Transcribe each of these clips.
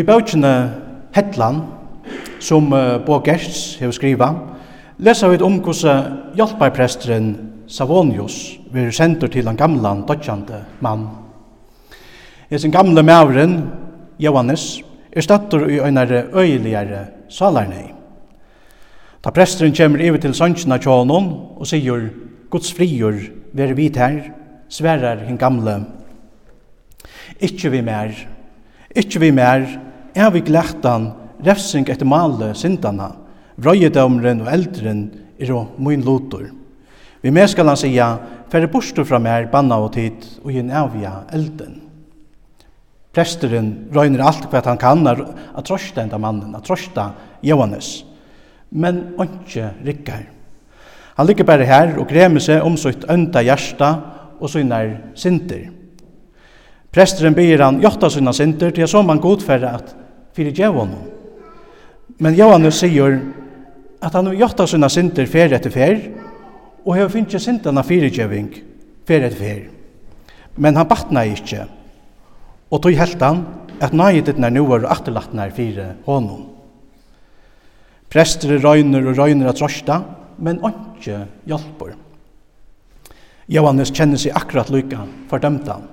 Og i bøkene Hetland, som Bo Gerts har skriva, leser vi om hvordan hjelperpresteren Savonius blir sendt til den gamle, dødjande mann. I sin gamle mævren, Johannes, er stattur i øynere øyeligere salarnei. Ta presteren kommer over til sønnsina tjånen og sier, Guds frigjør, vær vit her, sverar hin gamle. Ikkje vi mer, ikkje vi mer, er vi glættan refsing etter male syndana, vrøyedømren og eldren er og mun lotor. Vi mer skal han sia, færre bostur fra mer banna og tid og gjen avia elden. Presteren røyner alt hva han kan at trosta enda mannen, at trosta Johannes. Men ikke rikkar. Han ligger bare her og gremer seg om sitt ønda hjersta og synar synder. Presteren byr han jotta sina synder til som han godferre at fyrir djevonum. Men Johannes sier at han jotta sina synder fer etter fer, og hefur finnst syndana fyrirgjeving fer etter fer. Men han batna ikkje, og tog helt han at nøyet ditt nær nuar og atterlatt nær fyrir honum. Prester røyner og røyner at røsta, men ikke hjelper. Johannes kjenner seg akkurat lykka fordømt han.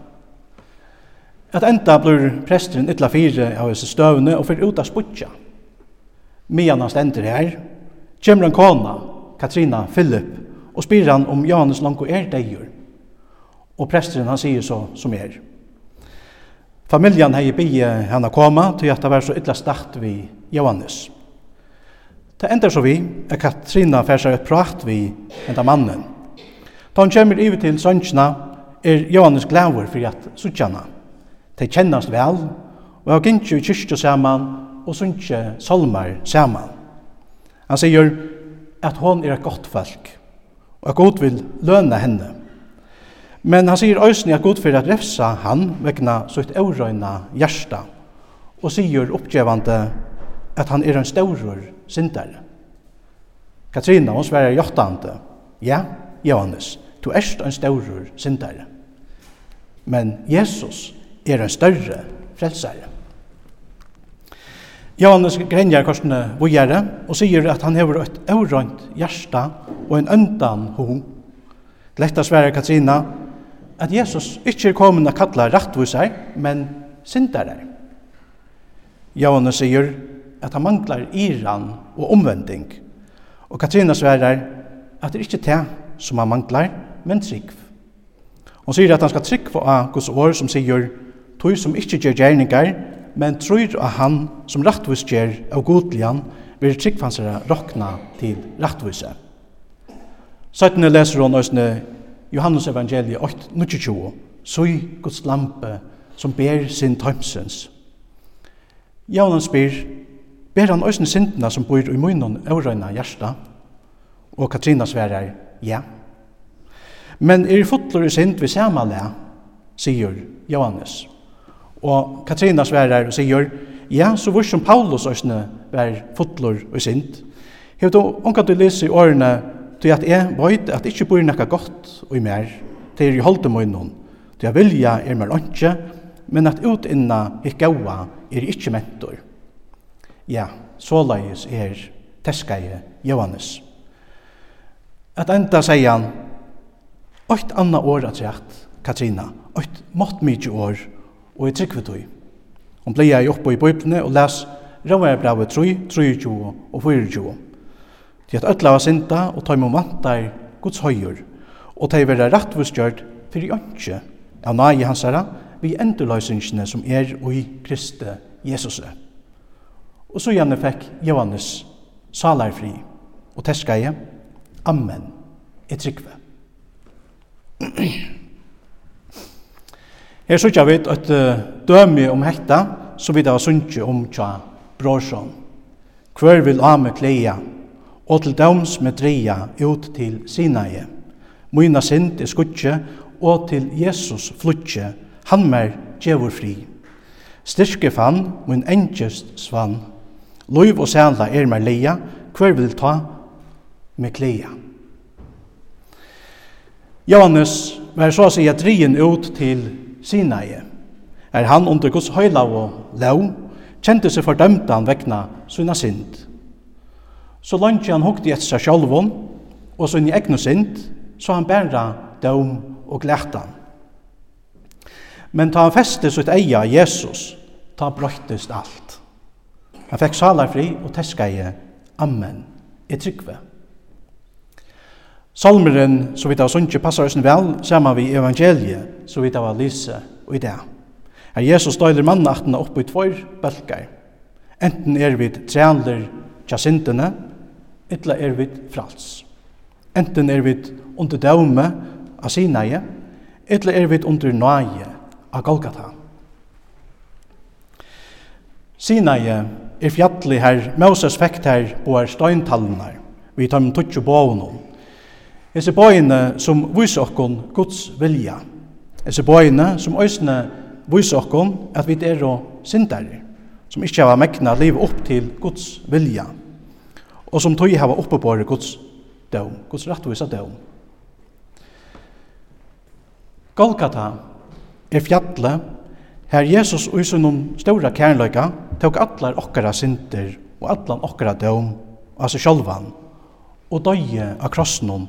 At enda blir presteren ytla fire av hese støvne og fyrir ut av sputja. Mian han stender her, kjemmer en kona, Katrina Philip, og spyr han om Johannes langko er deigur. Og presteren han sier så som er. Familjan hei bygge henne koma til at det var så ytla start vi Johannes. Det ender så vi er Katrina færsar et prat vi enda mannen. Da hun kjemmer ivet til sønnsna er Johannes glæver fyrir at suttjana de kjennast vel, og har gynnsi i kyrkje saman, og sunnkje salmar saman. Han sier at hon er et godt folk, og at god vil løna henne. Men han sier òsni at god fyrir at refsa han vegna sutt eurøyna hjersta, og sier oppgjevande at han er en staurur syndare. Katrina, hon sverar jottande, ja, Johannes, du erst en staurur syndare. Men Jesus er en større frelsare. Johannes grenjar korsene vågjere og sier at han hever et aurønt hjärsta og en øndan ho. Letta svære Katrina at Jesus ikkje er kommet å kalla rattviser, men syndare. Johannes sier at han manglar iran og omvending. Og Katrina sværer at det er det som han manglar, men trygg. Hon sier at han skal trygg på Guds år som sier tog som ikkje gjer gjerningar, men trur av han som rattvis gjer av godlian, vil tryggfansere rokna til rattvise. Søttene leser hon òsne Johannes evangeliet 8.22, 22, Søy Guds lampe som ber sin tømsens. Jaunan spyr, ber han òsne sintna som bor i munnen aurøyna hjärsta? Og Katrina sverar, ja. Men er fotler i sint vi samanlega, sier Johannes. Og Katrina sverar og sier, ja, så vurs som Paulus òsne var fotlor og sint. Hef du onka du lese i årene til at jeg veit at ikkje bor nekka godt og i mer, til jeg holde meg noen, til jeg vilja er mer åndsje, men at utinna hik gaua er ikkje mentor. Ja, såleis er teskeie Johannes. At enda sier han, Oit anna år at sagt, Katrina, oit mått mykje år og i trygg vi tog. Hun blei jeg oppe i bøyblene og les Røvare brevet 3, 23 og 24. Til at ødla var sinta og ta imom vantar Guds høyur, og ta i vera rattvustgjørt fyrir ønske av nage hans herra vi endurløysingene som er og i Kristi Jesus. Og så gjerne fikk Johannes salarfri, og teska jeg, Amen, jeg trykve. Her sykja vi et dømi om hekta, som vi da sunnje om tja brorsom. Hver vil ame kleia, og til døms med dreia ut til Sinai. Moina sind er skutje, og til Jesus flutje, han mer djevor fri. Styrke fann, mun engest svann. Loiv og sæla er mer leia, hver vil ta med kleia. Johannes var så å si at drien ut til Sinai, er han under Guds høyla og lau, kjente seg fordømte han vekna sina synd. Så langt han hukte etter seg sjálvun, og sin egnu synd, så han bæra døm og glætan. Men ta han feste sitt eia Jesus, ta brøytest alt. Han fekk salarfri og teskeie, Amen, i tryggve. Salmeren, så vidt av sunnkje, passar oss vel saman vi evangeliet, så vidt av lyse og i det. Her Jesus døyler mannaktene oppe i tvor bølgar. Enten er vi trealer tja syndene, etla er vi frals. Enten er vi under døme av sinaie, etla er vi under nøye av Golgata. Sinaie er fjallig her, Moses fekt her på er støyntallene, vi tar med tutsi bovnum, Hese bøyene som viser okkon Guds vilja. Hese bøyene som øysene viser okkon at vi er og syndere, som ikkje har mekna liv opp til Guds vilja, og som tog hava på Guds døm, Guds rettvisa døm. Golgata er fjallet her Jesus og sunnom stora kærløyga tok allar okkara synder og allan okkara døm, altså sjálvan, og døye av krossen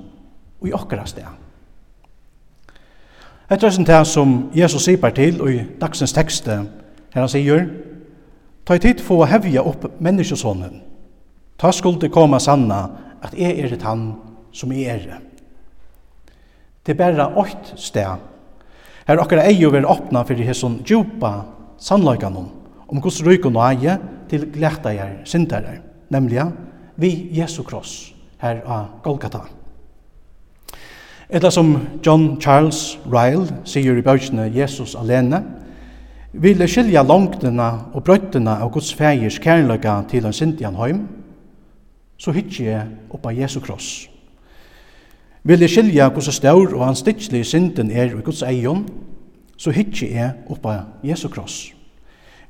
i okkara sted. Etter høysen til som Jesus sier til i dagsens tekste, her han sier, Ta i tid få hevja opp menneskesånden. Ta skulde koma sanna at jeg er et han som jeg er. Det er bare åkt sted. Her okkara ei å være åpna for hesson djupa sannløykanon om gos ryk og eie til gleta jeg syndere, nemlig vi Jesu kross her av Golgata. Etla som John Charles Ryle sier i bøkene Jesus alene, vil skilja langtene og brøttene av Guds fægers kærløyga til en sintian heim, så hittje jeg oppa Jesu kross. Vil jeg skilja hvordan staur og hans dittlig synden er i Guds eion, så hittje jeg oppa Jesu kross.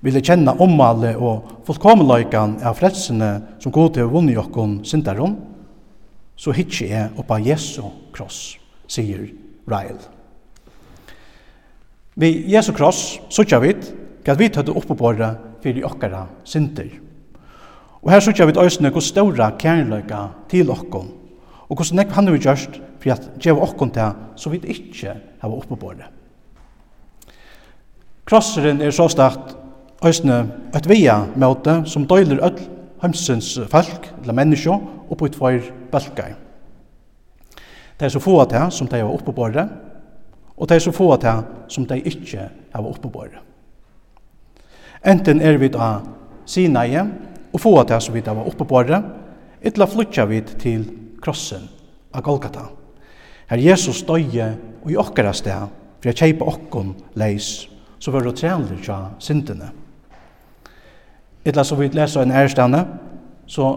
Vil jeg kjenne omvale og fullkomeløykan av frelsene som god til vunni okkon syndaron, så hittje jeg oppa Jesu kross sier Ryle. Vi Jesu kross, sutja vit, gatt vit høyde oppebåra fyrir okkara synder. Og her sutja vit òsne hos ståra kærløyga til okkon, og hos nekv han vi gjørst fyrir at djev okkon til så vit ikkje hava oppebåra. Krosseren er så start òsne et via møte som døyler öll heimsins folk, eller menneskje, oppe i tvoir balkar. De som får det som de har det, og de som får det som de ikke har det. Enten er vi da Sinai og få det som vi da var oppebåret, etla flytja vi til krossen av Golgata. Her Jesus døye og i okkara sted, for jeg kjeipa okkon leis, så var det trealer tja syndene. Etla som vi leser en ærestane, så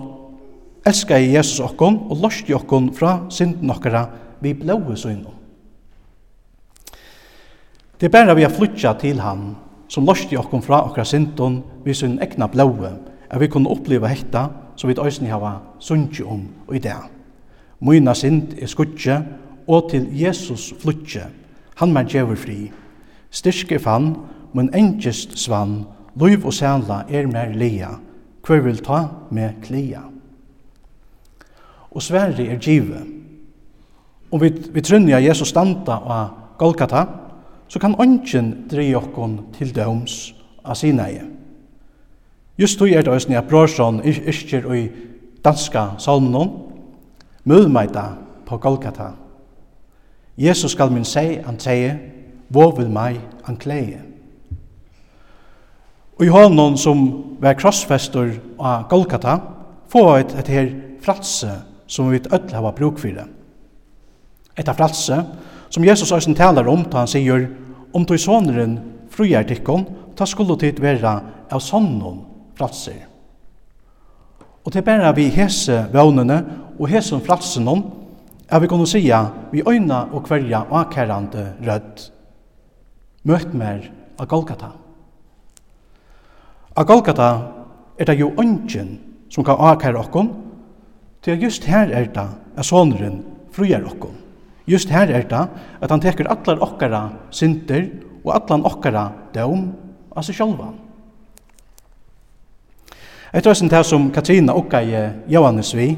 elskaði Jesus okkon og losti okkon fra synden okkara vi blåi søgno. Det er bare vi har flytja til han som losti okkon fra okkara synden vi sin egna blåi at vi kunne oppleva hekta som vi òsni hava sundje om og i det. Moina synd er skutje og til Jesus flytje Han mer djever fri. Styrke fann, men engest svann, Løyv og sæla er mer lia, hver vil ta med klia og sverre er givet. Og vi, vi trunner at Jesus standa av Golgata, så kan ånden dreie okkon til døms av sinai. Just tog er det også nye brorson iskjer i danska salmenon, mødmeida på Golgata. Jesus skal min seg an hvor vovel meg han kleie. Og i hånden som var krossfester av Golgata, få et, et her fratse som vi öll hava bruk fyrir. Etta fralse, som Jesus æsne talar om, ta han sier, om tog soneren frujar tikkon, ta skulle tid vera av sonnon fralser. Og til bæra vi hese vånene og hese fralsen om, er vi kunne sija vi øyna og kvelja og akærande rødt. Møt mer av Golgata. Av Golgata er det jo ønsken som kan akære okkon, Til just her er det at sonren fruer okkom. Just her er det at han teker allar okkara synder og allan okkara døm av seg sjálva. Eit røysen til som Katrina okka i Johannes vi,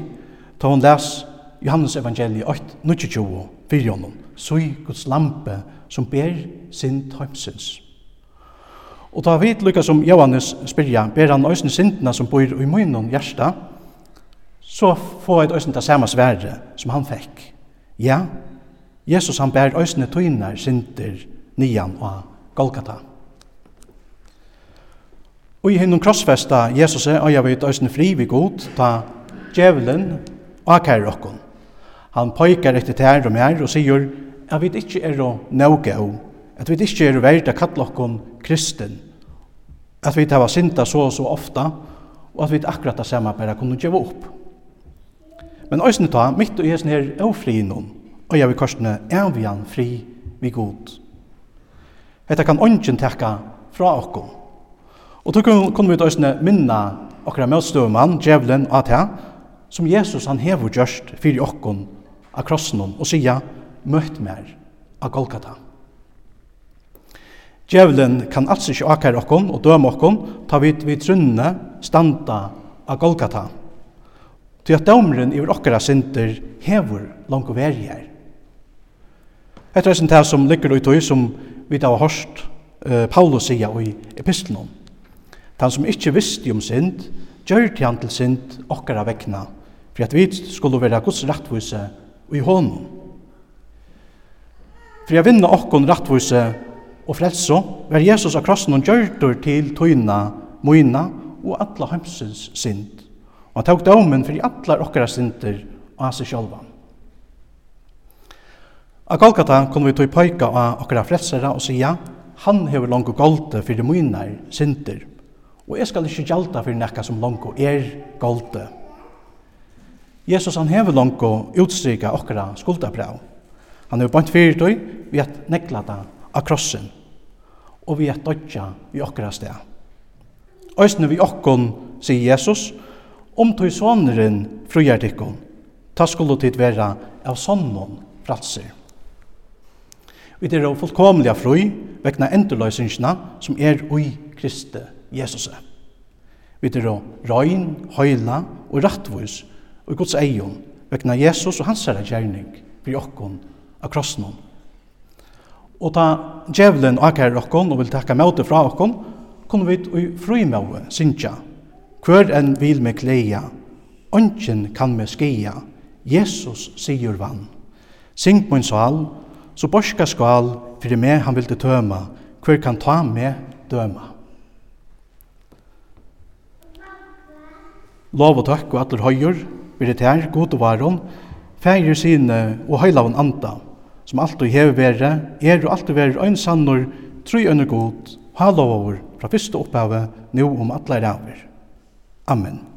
ta hon les Johannes evangeliet 8, 22, 4 honom, sui Guds lampe som ber sin tøymsins. Og ta vid lukka som Johannes spyrja, ber han òsne sindna som bor i munnen hjärsta, så får jeg øyne det samme svære som han fikk. Ja, Jesus han bærer øyne tøyner synder nian og Golgata. Og i hinnom krossfesta Jesus er og jeg vet øyne fri vi god, ta djevelen og akærer okkon. Han pøyker etter tær og mer og sier at vi ikke er noe av, at vi ikke er verdt å kalle okkon kristen, at vi tar synda så og så ofta, og at vi akkurat det samme bare kunne gjøre opp. Men òsne ta, mitt og hesen her er fri noen, og jeg vil korsne avjan fri vi god. Hetta kan ongen tekka fra okkom. Og då kunne vi òsne minna okra møtstøvman, djevelen og atja, som Jesus han hever gjørst fyrir okkom av krossen og sia, møtt mer av Golgata. Djevelen kan alls ikkje akkar okkom og døme okkom, ta vid vi trunne standa av Golgata. Golgata til at domren i okkara synder hever langt og veri her. Etter er det som ligger i tog som vi da har hørt uh, Paulus sia i epistelen. Han som ikkje visste om synd, gjør til han til synd okkara vekna, for at vi skulle være Guds rattvise og i hånden. For jeg vinner okkon rattvise og frelso, var Jesus av krossen og gjørtur til tøyna, moina og alla heimsins synd og han tok domen fyrir alla okkara synder av seg sjálvan. Av Golgata kunne vi tog pøyka av okkara frelsera og sija, han hever langt golde fyrir mynar synder, og jeg skal ikke gjalda for nekka som langt er golde. Jesus han hever langt utstryka okkara skuldabrav. Han hever bant fyrir tog vi at nekla det av krossen, og vi at dodja i okkara sted. Øysene vi okkon, sier Jesus, om tog soneren frujar tikkun, ta skulle tid vera av sonnon fratser. Vi er av fullkomlige frui, vekna endurløysingsna som er ui Kristi Jesus. Vi er av røyn, høyla og rattvus og Guds eion, vekna Jesus og hans herra gjerning for okkon av krossnon. Og ta djevelen akar okkon og vil takka møte fra okkon, kunne vi i fruimåe synsja Hver enn vil me gleia, ongen kan me skia, Jesus sigur vann. Sing på en sal, så borska skal, fyrir me han vildi tøma, hver kan ta me døma. Lov og takk og atler høyur, vil det her, god og varon, feir sine og høylaven anda, som alt og hever vere, er og alltid vere øynsannor, tru øyne god, over fra fyrste opphavet, nå om atler avir. Amen.